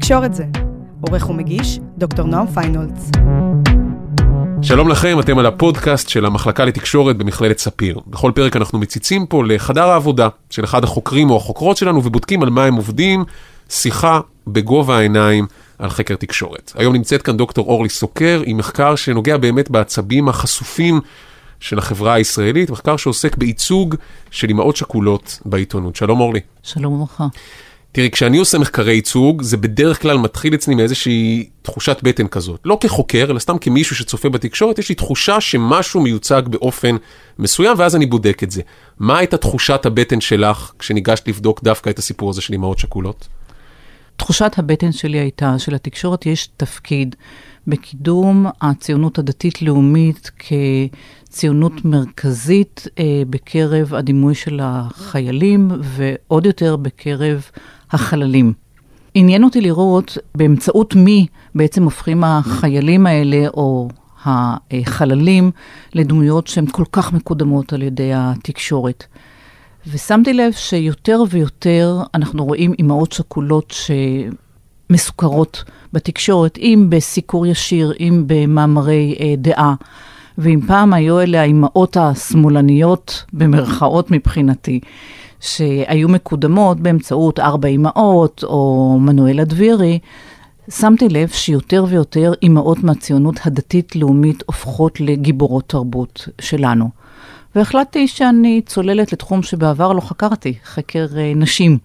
תקשורת זה. עורך ומגיש, דוקטור נועם פיינולץ. שלום לכם, אתם על הפודקאסט של המחלקה לתקשורת במכללת ספיר. בכל פרק אנחנו מציצים פה לחדר העבודה של אחד החוקרים או החוקרות שלנו ובודקים על מה הם עובדים, שיחה בגובה העיניים על חקר תקשורת. היום נמצאת כאן דוקטור אורלי סוקר עם מחקר שנוגע באמת בעצבים החשופים של החברה הישראלית, מחקר שעוסק בייצוג של אמהות שכולות בעיתונות. שלום אורלי. שלום וברכה. תראי, כשאני עושה מחקרי ייצוג, זה בדרך כלל מתחיל אצלי מאיזושהי תחושת בטן כזאת. לא כחוקר, אלא סתם כמישהו שצופה בתקשורת, יש לי תחושה שמשהו מיוצג באופן מסוים, ואז אני בודק את זה. מה הייתה תחושת הבטן שלך כשניגשת לבדוק דווקא את הסיפור הזה של אמהות שכולות? תחושת הבטן שלי הייתה שלתקשורת יש תפקיד בקידום הציונות הדתית-לאומית כציונות מרכזית אה, בקרב הדימוי של החיילים, ועוד יותר בקרב החללים. עניין אותי לראות באמצעות מי בעצם הופכים החיילים האלה, או החללים, לדמויות שהן כל כך מקודמות על ידי התקשורת. ושמתי לב שיותר ויותר אנחנו רואים אימהות שכולות שמסוכרות בתקשורת, אם בסיקור ישיר, אם במאמרי אה, דעה. ואם פעם היו אלה האימהות השמאלניות, במרכאות מבחינתי, שהיו מקודמות באמצעות ארבע אימהות או מנואלה דבירי, שמתי לב שיותר ויותר אימהות מהציונות הדתית-לאומית הופכות לגיבורות תרבות שלנו. והחלטתי שאני צוללת לתחום שבעבר לא חקרתי, חקר אה, נשים,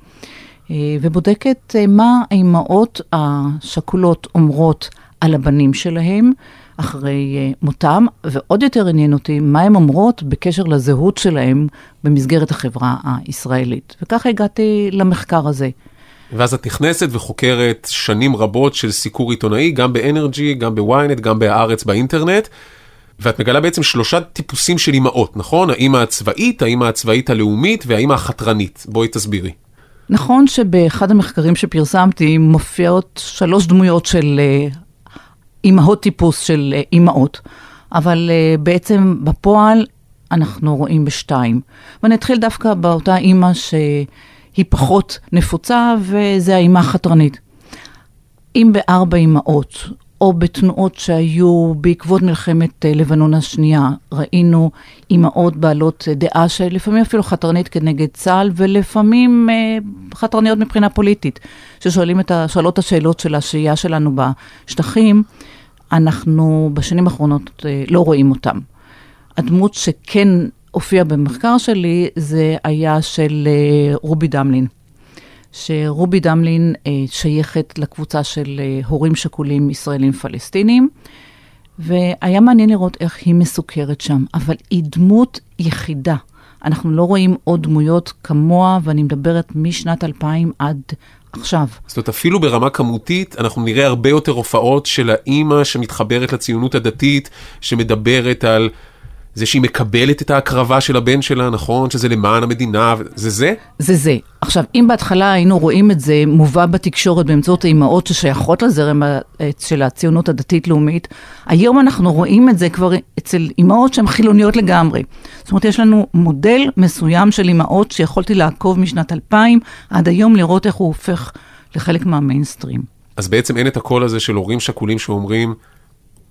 אה, ובודקת אה, מה האימהות השכולות אומרות על הבנים שלהם אחרי מותם, ועוד יותר עניין אותי מה הן אומרות בקשר לזהות שלהם במסגרת החברה הישראלית. וככה הגעתי למחקר הזה. ואז את נכנסת וחוקרת שנים רבות של סיקור עיתונאי, גם באנרג'י, גם בוויינט, גם בהארץ, באינטרנט. ואת מגלה בעצם שלושה טיפוסים של אימהות, נכון? האימא הצבאית, האימא הצבאית הלאומית והאימא החתרנית. בואי תסבירי. נכון שבאחד המחקרים שפרסמתי מופיעות שלוש דמויות של uh, אימהות טיפוס של uh, אימהות, אבל uh, בעצם בפועל אנחנו רואים בשתיים. ואני אתחיל דווקא באותה אימא שהיא פחות נפוצה, וזה האימא החתרנית. אם בארבע אימהות או בתנועות שהיו בעקבות מלחמת אה, לבנון השנייה. ראינו אימהות בעלות אה, דעה שלפעמים אפילו חתרנית כנגד צה"ל, ולפעמים אה, חתרניות מבחינה פוליטית, ששואלים את, שואלות את השאלות של השהייה שלנו בשטחים, אנחנו בשנים האחרונות לא רואים אותם. הדמות שכן הופיעה במחקר שלי זה היה של רובי דמלין. שרובי דמלין אה, שייכת לקבוצה של אה, הורים שכולים ישראלים פלסטינים, והיה מעניין לראות איך היא מסוכרת שם, אבל היא דמות יחידה. אנחנו לא רואים עוד דמויות כמוה, ואני מדברת משנת 2000 עד עכשיו. זאת אומרת, אפילו ברמה כמותית, אנחנו נראה הרבה יותר הופעות של האימא שמתחברת לציונות הדתית, שמדברת על זה שהיא מקבלת את ההקרבה של הבן שלה, נכון? שזה למען המדינה, זה זה? זה זה. עכשיו, אם בהתחלה היינו רואים את זה מובא בתקשורת באמצעות האימהות ששייכות לזרם של הציונות הדתית-לאומית, היום אנחנו רואים את זה כבר אצל אימהות שהן חילוניות לגמרי. זאת אומרת, יש לנו מודל מסוים של אימהות שיכולתי לעקוב משנת 2000 עד היום לראות איך הוא הופך לחלק מהמיינסטרים. אז בעצם אין את הקול הזה של הורים שכולים שאומרים,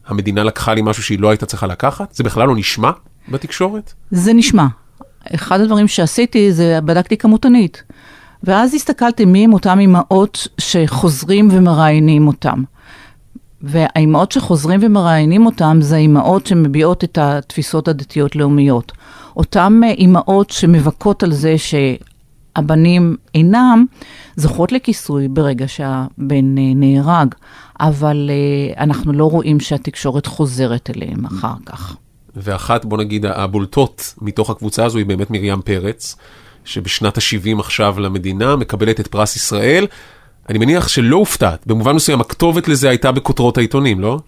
המדינה לקחה לי משהו שהיא לא הייתה צריכה לקחת? זה בכלל לא נשמע בתקשורת? זה נשמע. אחד הדברים שעשיתי זה בדקתי כמותנית. ואז הסתכלתי מי הם אותם אימהות שחוזרים ומראיינים אותם. והאימהות שחוזרים ומראיינים אותם זה האימהות שמביעות את התפיסות הדתיות-לאומיות. אותן אימהות שמבכות על זה שהבנים אינם, זוכות לכיסוי ברגע שהבן אה, נהרג. אבל uh, אנחנו לא רואים שהתקשורת חוזרת אליהם אחר כך. ואחת, בוא נגיד, הבולטות מתוך הקבוצה הזו היא באמת מרים פרץ, שבשנת ה-70 עכשיו למדינה מקבלת את פרס ישראל. אני מניח שלא הופתעת, במובן מסוים הכתובת לזה הייתה בכותרות העיתונים, לא?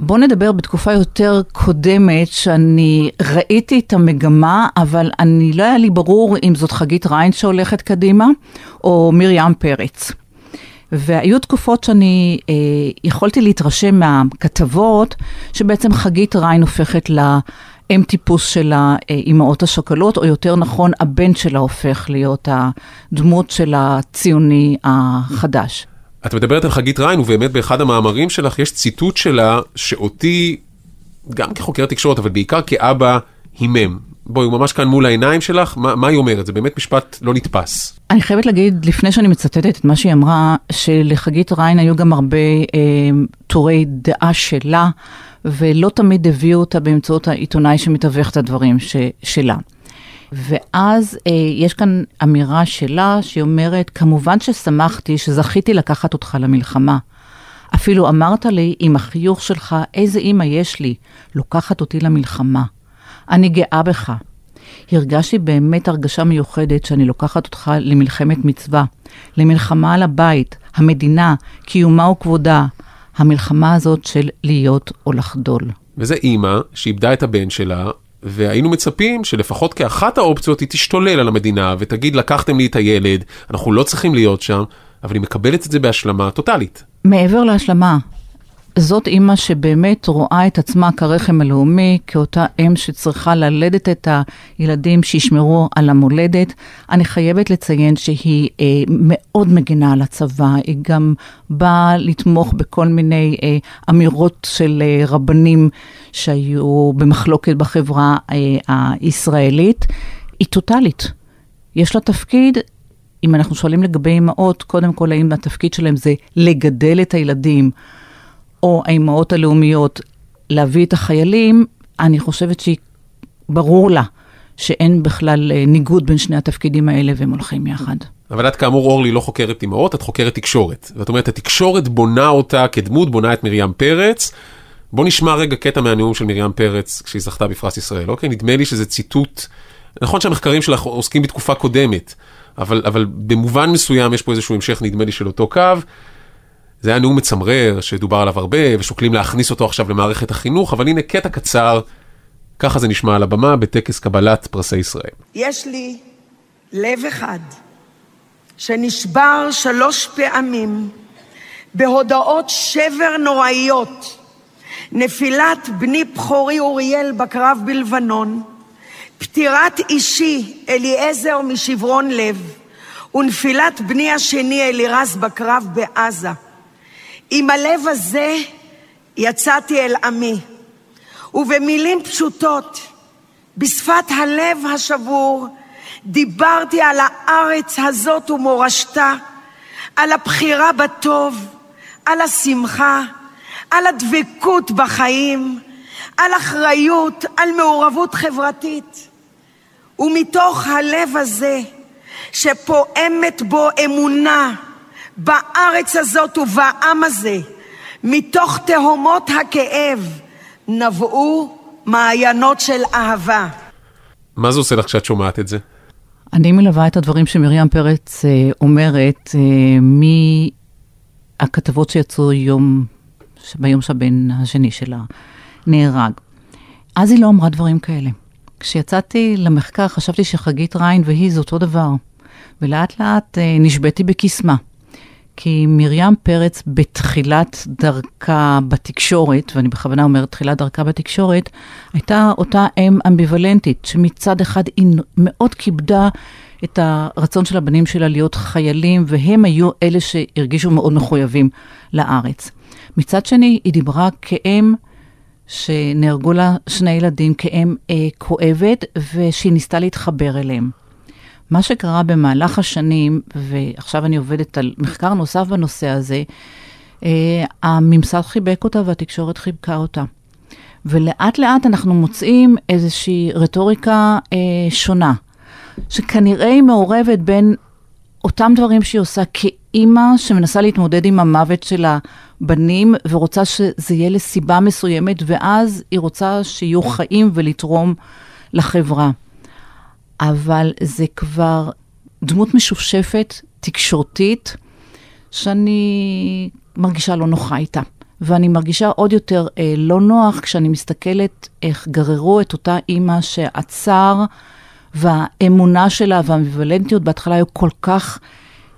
בוא נדבר בתקופה יותר קודמת, שאני ראיתי את המגמה, אבל אני לא היה לי ברור אם זאת חגית ריין שהולכת קדימה, או מרים פרץ. והיו תקופות שאני אה, יכולתי להתרשם מהכתבות, שבעצם חגית ריין הופכת לאם טיפוס של האימהות השוקלות, או יותר נכון, הבן שלה הופך להיות הדמות של הציוני החדש. את מדברת על חגית ריין, ובאמת באחד המאמרים שלך יש ציטוט שלה, שאותי, גם כחוקר תקשורת, אבל בעיקר כאבא, הימם. בואי, הוא ממש כאן מול העיניים שלך, מה, מה היא אומרת? זה באמת משפט לא נתפס. אני חייבת להגיד, לפני שאני מצטטת את מה שהיא אמרה, שלחגית ריין היו גם הרבה אה, טורי דעה שלה, ולא תמיד הביאו אותה באמצעות העיתונאי שמתווך את הדברים ש, שלה. ואז אה, יש כאן אמירה שלה, שהיא אומרת, כמובן ששמחתי שזכיתי לקחת אותך למלחמה. אפילו אמרת לי, עם החיוך שלך, איזה אימא יש לי, לוקחת אותי למלחמה. אני גאה בך. הרגשתי באמת הרגשה מיוחדת שאני לוקחת אותך למלחמת מצווה, למלחמה על הבית, המדינה, קיומה וכבודה, המלחמה הזאת של להיות או לחדול. וזה אימא שאיבדה את הבן שלה, והיינו מצפים שלפחות כאחת האופציות היא תשתולל על המדינה ותגיד לקחתם לי את הילד, אנחנו לא צריכים להיות שם, אבל היא מקבלת את זה בהשלמה טוטאלית. מעבר להשלמה, זאת אימא שבאמת רואה את עצמה כרחם הלאומי, כאותה אם שצריכה ללדת את הילדים שישמרו על המולדת. אני חייבת לציין שהיא אה, מאוד מגינה על הצבא, היא גם באה לתמוך בכל מיני אה, אמירות של אה, רבנים שהיו במחלוקת בחברה אה, הישראלית. היא טוטאלית. יש לה תפקיד, אם אנחנו שואלים לגבי אימהות, קודם כל האם התפקיד שלהם זה לגדל את הילדים. או האימהות הלאומיות להביא את החיילים, אני חושבת שברור לה שאין בכלל אה, ניגוד בין שני התפקידים האלה והם הולכים יחד. אבל את כאמור, אורלי, לא חוקרת אימהות, את חוקרת תקשורת. זאת אומרת, התקשורת בונה אותה כדמות, בונה את מרים פרץ. בוא נשמע רגע קטע מהנאום של מרים פרץ כשהיא זכתה בפרס ישראל, אוקיי? נדמה לי שזה ציטוט, נכון שהמחקרים שלך עוסקים בתקופה קודמת, אבל, אבל במובן מסוים יש פה איזשהו המשך, נדמה לי, של אותו קו. זה היה נאום מצמרר, שדובר עליו הרבה, ושוקלים להכניס אותו עכשיו למערכת החינוך, אבל הנה קטע קצר, ככה זה נשמע על הבמה בטקס קבלת פרסי ישראל. יש לי לב אחד שנשבר שלוש פעמים בהודעות שבר נוראיות. נפילת בני בכורי אוריאל בקרב בלבנון, פטירת אישי אליעזר משברון לב, ונפילת בני השני אלירז בקרב בעזה. עם הלב הזה יצאתי אל עמי, ובמילים פשוטות, בשפת הלב השבור, דיברתי על הארץ הזאת ומורשתה, על הבחירה בטוב, על השמחה, על הדבקות בחיים, על אחריות, על מעורבות חברתית. ומתוך הלב הזה, שפועמת בו אמונה, בארץ הזאת ובעם הזה, מתוך תהומות הכאב, נבעו מעיינות של אהבה. מה זה עושה לך כשאת שומעת את זה? אני מלווה את הדברים שמרים פרץ אה, אומרת אה, מהכתבות שיצאו יום, ביום שהבן השני שלה נהרג. אז היא לא אמרה דברים כאלה. כשיצאתי למחקר חשבתי שחגית ריין והיא זה אותו דבר, ולאט לאט אה, נשבתי בקסמה. כי מרים פרץ בתחילת דרכה בתקשורת, ואני בכוונה אומרת תחילת דרכה בתקשורת, הייתה אותה אם אמביוולנטית, שמצד אחד היא מאוד כיבדה את הרצון של הבנים שלה להיות חיילים, והם היו אלה שהרגישו מאוד מחויבים לארץ. מצד שני, היא דיברה כאם שנהרגו לה שני ילדים, כאם אה, כואבת, ושהיא ניסתה להתחבר אליהם. מה שקרה במהלך השנים, ועכשיו אני עובדת על מחקר נוסף בנושא הזה, אה, הממסד חיבק אותה והתקשורת חיבקה אותה. ולאט לאט אנחנו מוצאים איזושהי רטוריקה אה, שונה, שכנראה היא מעורבת בין אותם דברים שהיא עושה כאימא שמנסה להתמודד עם המוות של הבנים ורוצה שזה יהיה לסיבה מסוימת, ואז היא רוצה שיהיו חיים ולתרום לחברה. אבל זה כבר דמות משופשפת, תקשורתית, שאני מרגישה לא נוחה איתה. ואני מרגישה עוד יותר אה, לא נוח כשאני מסתכלת איך גררו את אותה אימא שהצער והאמונה שלה והאמביוולנטיות בהתחלה היו כל כך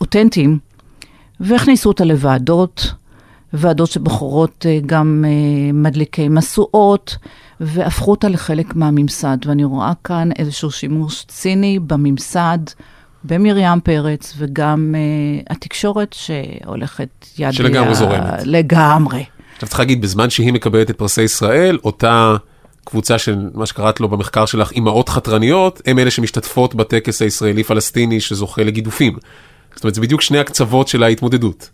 אותנטיים, והכניסו אותה לוועדות, ועדות שבוחרות אה, גם אה, מדליקי משואות, והפכו אותה לחלק מהממסד. ואני רואה כאן איזשהו שימוש ציני בממסד במרים פרץ, וגם uh, התקשורת שהולכת יד... שלגמרי זורמת. לגמרי. עכשיו צריך להגיד, בזמן שהיא מקבלת את פרסי ישראל, אותה קבוצה של מה שקראת לו במחקר שלך, אימהות חתרניות, הם אלה שמשתתפות בטקס הישראלי-פלסטיני שזוכה לגידופים. זאת אומרת, זה בדיוק שני הקצוות של ההתמודדות.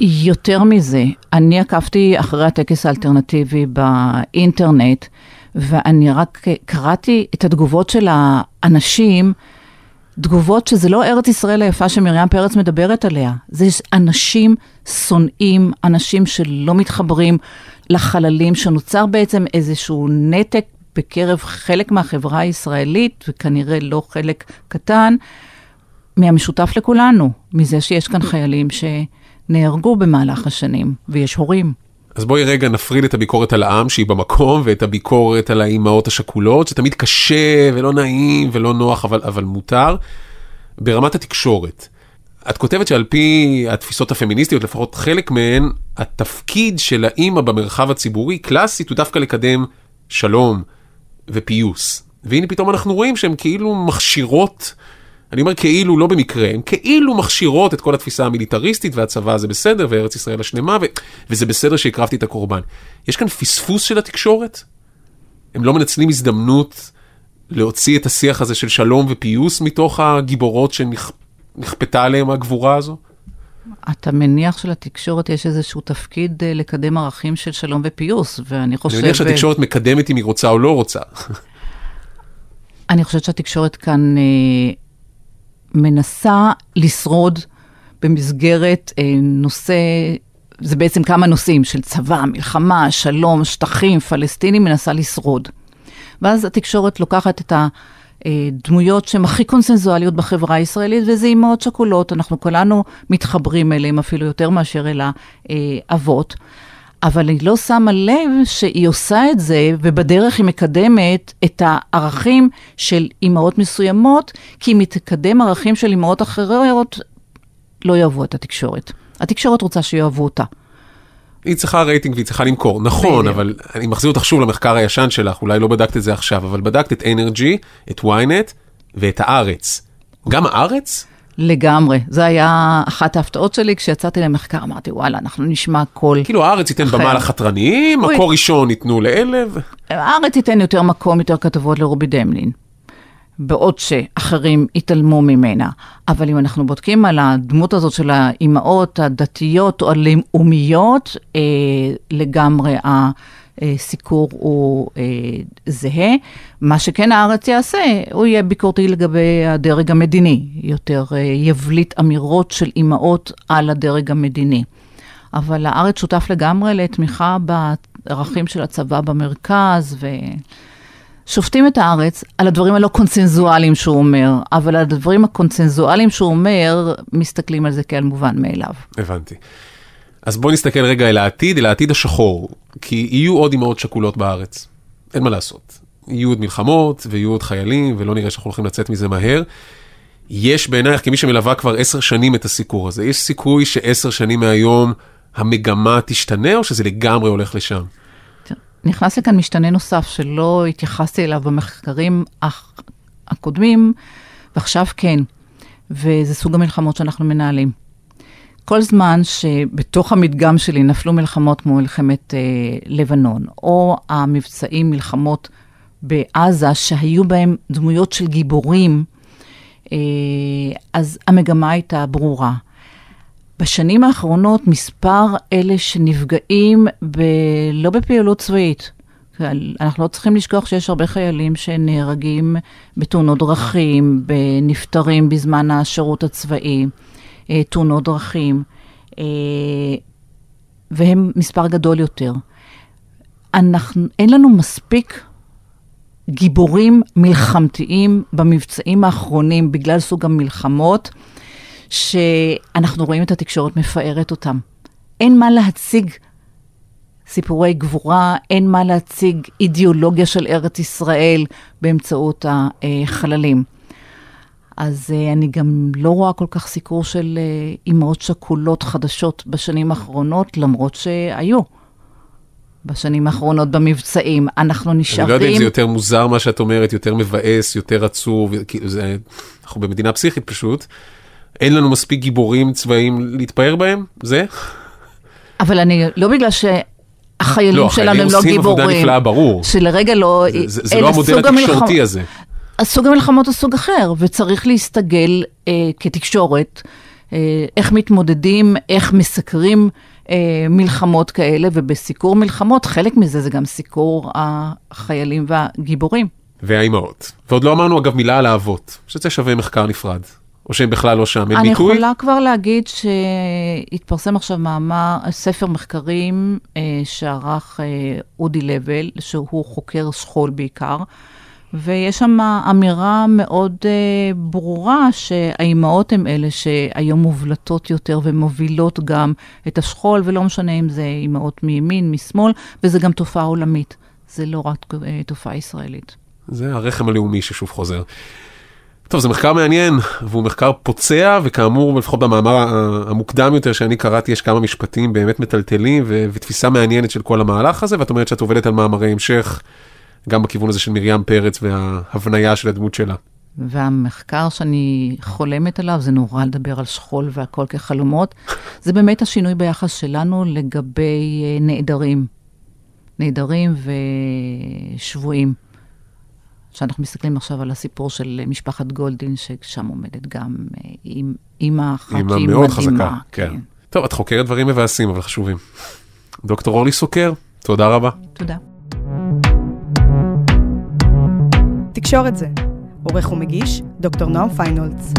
יותר מזה, אני עקבתי אחרי הטקס האלטרנטיבי באינטרנט, ואני רק קראתי את התגובות של האנשים, תגובות שזה לא ארץ ישראל היפה שמרים פרץ מדברת עליה, זה אנשים שונאים, אנשים שלא מתחברים לחללים, שנוצר בעצם איזשהו נתק בקרב חלק מהחברה הישראלית, וכנראה לא חלק קטן, מהמשותף לכולנו, מזה שיש כאן חיילים שנהרגו במהלך השנים, ויש הורים. אז בואי רגע נפריד את הביקורת על העם שהיא במקום ואת הביקורת על האימהות השכולות, שתמיד קשה ולא נעים ולא נוח, אבל, אבל מותר. ברמת התקשורת, את כותבת שעל פי התפיסות הפמיניסטיות, לפחות חלק מהן, התפקיד של האימא במרחב הציבורי, קלאסית, הוא דווקא לקדם שלום ופיוס. והנה פתאום אנחנו רואים שהן כאילו מכשירות, אני אומר כאילו לא במקרה, הן כאילו מכשירות את כל התפיסה המיליטריסטית והצבא זה בסדר וארץ ישראל השלמה ו- וזה בסדר שהקרבתי את הקורבן. יש כאן פספוס של התקשורת? הם לא מנצלים הזדמנות להוציא את השיח הזה של שלום ופיוס מתוך הגיבורות שנכפתה עליהם הגבורה הזו? אתה מניח שלתקשורת יש איזשהו תפקיד אה, לקדם ערכים של שלום ופיוס, ואני חושב... אני מניח שהתקשורת מקדמת אם היא רוצה או לא רוצה. אני חושבת שהתקשורת כאן אה, מנסה לשרוד במסגרת אה, נושא, זה בעצם כמה נושאים של צבא, מלחמה, שלום, שטחים, פלסטינים, מנסה לשרוד. ואז התקשורת לוקחת את הדמויות שהן הכי קונסנזואליות בחברה הישראלית, וזה אימהות שכולות, אנחנו כולנו מתחברים אליהם אפילו יותר מאשר אל האבות. אבל היא לא שמה לב שהיא עושה את זה, ובדרך היא מקדמת את הערכים של אימהות מסוימות, כי אם היא תקדם ערכים של אימהות אחרות, לא יאהבו את התקשורת. התקשורת רוצה שיאהבו אותה. היא צריכה רייטינג והיא צריכה למכור, נכון, בדיוק. אבל אני מחזיר אותך שוב למחקר הישן שלך, אולי לא בדקת את זה עכשיו, אבל בדקת את אנרג'י, את ynet ואת הארץ. גם הארץ? לגמרי. זה היה אחת ההפתעות שלי, כשיצאתי למחקר, אמרתי, וואלה, אנחנו נשמע קול כאילו הארץ ייתן במה לחתרניים, מקור ראשון ייתנו לאלה. הארץ ייתן יותר מקום, יותר כתבות לרובי דמלין. בעוד שאחרים התעלמו ממנה. אבל אם אנחנו בודקים על הדמות הזאת של האימהות הדתיות או הלאומיות, אה, לגמרי הסיקור הוא אה, זהה. מה שכן הארץ יעשה, הוא יהיה ביקורתי לגבי הדרג המדיני, יותר אה, יבליט אמירות של אימהות על הדרג המדיני. אבל הארץ שותף לגמרי לתמיכה בערכים של הצבא במרכז, ו... שופטים את הארץ על הדברים הלא קונצנזואליים שהוא אומר, אבל על הדברים הקונצנזואליים שהוא אומר, מסתכלים על זה כעל מובן מאליו. הבנתי. אז בואי נסתכל רגע אל העתיד, אל העתיד השחור, כי יהיו עוד אמהות שכולות בארץ. אין מה לעשות. יהיו עוד מלחמות ויהיו עוד חיילים, ולא נראה שאנחנו הולכים לצאת מזה מהר. יש בעינייך, כמי שמלווה כבר עשר שנים את הסיקור הזה, יש סיכוי שעשר שנים מהיום המגמה תשתנה, או שזה לגמרי הולך לשם? נכנס לכאן משתנה נוסף שלא התייחסתי אליו במחקרים הקודמים, ועכשיו כן, וזה סוג המלחמות שאנחנו מנהלים. כל זמן שבתוך המדגם שלי נפלו מלחמות כמו מלחמת אה, לבנון, או המבצעים, מלחמות בעזה, שהיו בהם דמויות של גיבורים, אה, אז המגמה הייתה ברורה. בשנים האחרונות מספר אלה שנפגעים ב... לא בפעילות צבאית. אנחנו לא צריכים לשכוח שיש הרבה חיילים שנהרגים בתאונות דרכים, נפטרים בזמן השירות הצבאי, תאונות דרכים, אה, והם מספר גדול יותר. אנחנו, אין לנו מספיק גיבורים מלחמתיים במבצעים האחרונים בגלל סוג המלחמות. שאנחנו רואים את התקשורת מפארת אותם. אין מה להציג סיפורי גבורה, אין מה להציג אידיאולוגיה של ארץ ישראל באמצעות החללים. אז uh, אני גם לא רואה כל כך סיקור של uh, אימהות שכולות חדשות בשנים האחרונות, למרות שהיו. בשנים האחרונות במבצעים. אנחנו נשארים... אני לא יודע אם זה יותר מוזר מה שאת אומרת, יותר מבאס, יותר עצוב, זה, אנחנו במדינה פסיכית פשוט. אין לנו מספיק גיבורים צבאיים להתפאר בהם? זה? אבל אני, לא בגלל שהחיילים לא, שלנו הם לא החיילים עושים עבודה גיבורים. נפלאה, ברור. שלרגע לא... זה, זה, זה לא המודל התקשורתי הזה. סוג המלחמות הוא סוג אחר, וצריך להסתגל אה, כתקשורת, אה, איך מתמודדים, איך מסקרים אה, מלחמות כאלה, ובסיקור מלחמות, חלק מזה זה גם סיקור החיילים והגיבורים. והאימהות. ועוד לא אמרנו אגב מילה על האבות, שזה שווה מחקר נפרד. או שהם בכלל לא שם, אין אני ביטוי? יכולה כבר להגיד שהתפרסם עכשיו מאמר, ספר מחקרים אה, שערך אה, אודי לבל, שהוא חוקר שכול בעיקר, ויש שם אמירה מאוד אה, ברורה שהאימהות הן אלה שהיום מובלטות יותר ומובילות גם את השכול, ולא משנה אם זה אימהות מימין, משמאל, וזה גם תופעה עולמית, זה לא רק אה, תופעה ישראלית. זה הרחם הלאומי ששוב חוזר. טוב, זה מחקר מעניין, והוא מחקר פוצע, וכאמור, לפחות במאמר המוקדם יותר שאני קראתי, יש כמה משפטים באמת מטלטלים, ו- ותפיסה מעניינת של כל המהלך הזה, ואת אומרת שאת עובדת על מאמרי המשך, גם בכיוון הזה של מרים פרץ וההבניה של הדמות שלה. והמחקר שאני חולמת עליו, זה נורא לדבר על שכול והכל כחלומות, זה באמת השינוי ביחס שלנו לגבי אה, נעדרים. נעדרים ושבויים. שאנחנו מסתכלים עכשיו על הסיפור של משפחת גולדין, ששם עומדת גם אה, אימא אחת אימא שהיא מאוד מדהימה. חזקה, כן. טוב, את חוקרת דברים מבאסים, אבל חשובים. דוקטור אורלי סוקר, תודה רבה. תודה. תקשורת זה. עורך ומגיש, דוקטור נועם פיינולץ.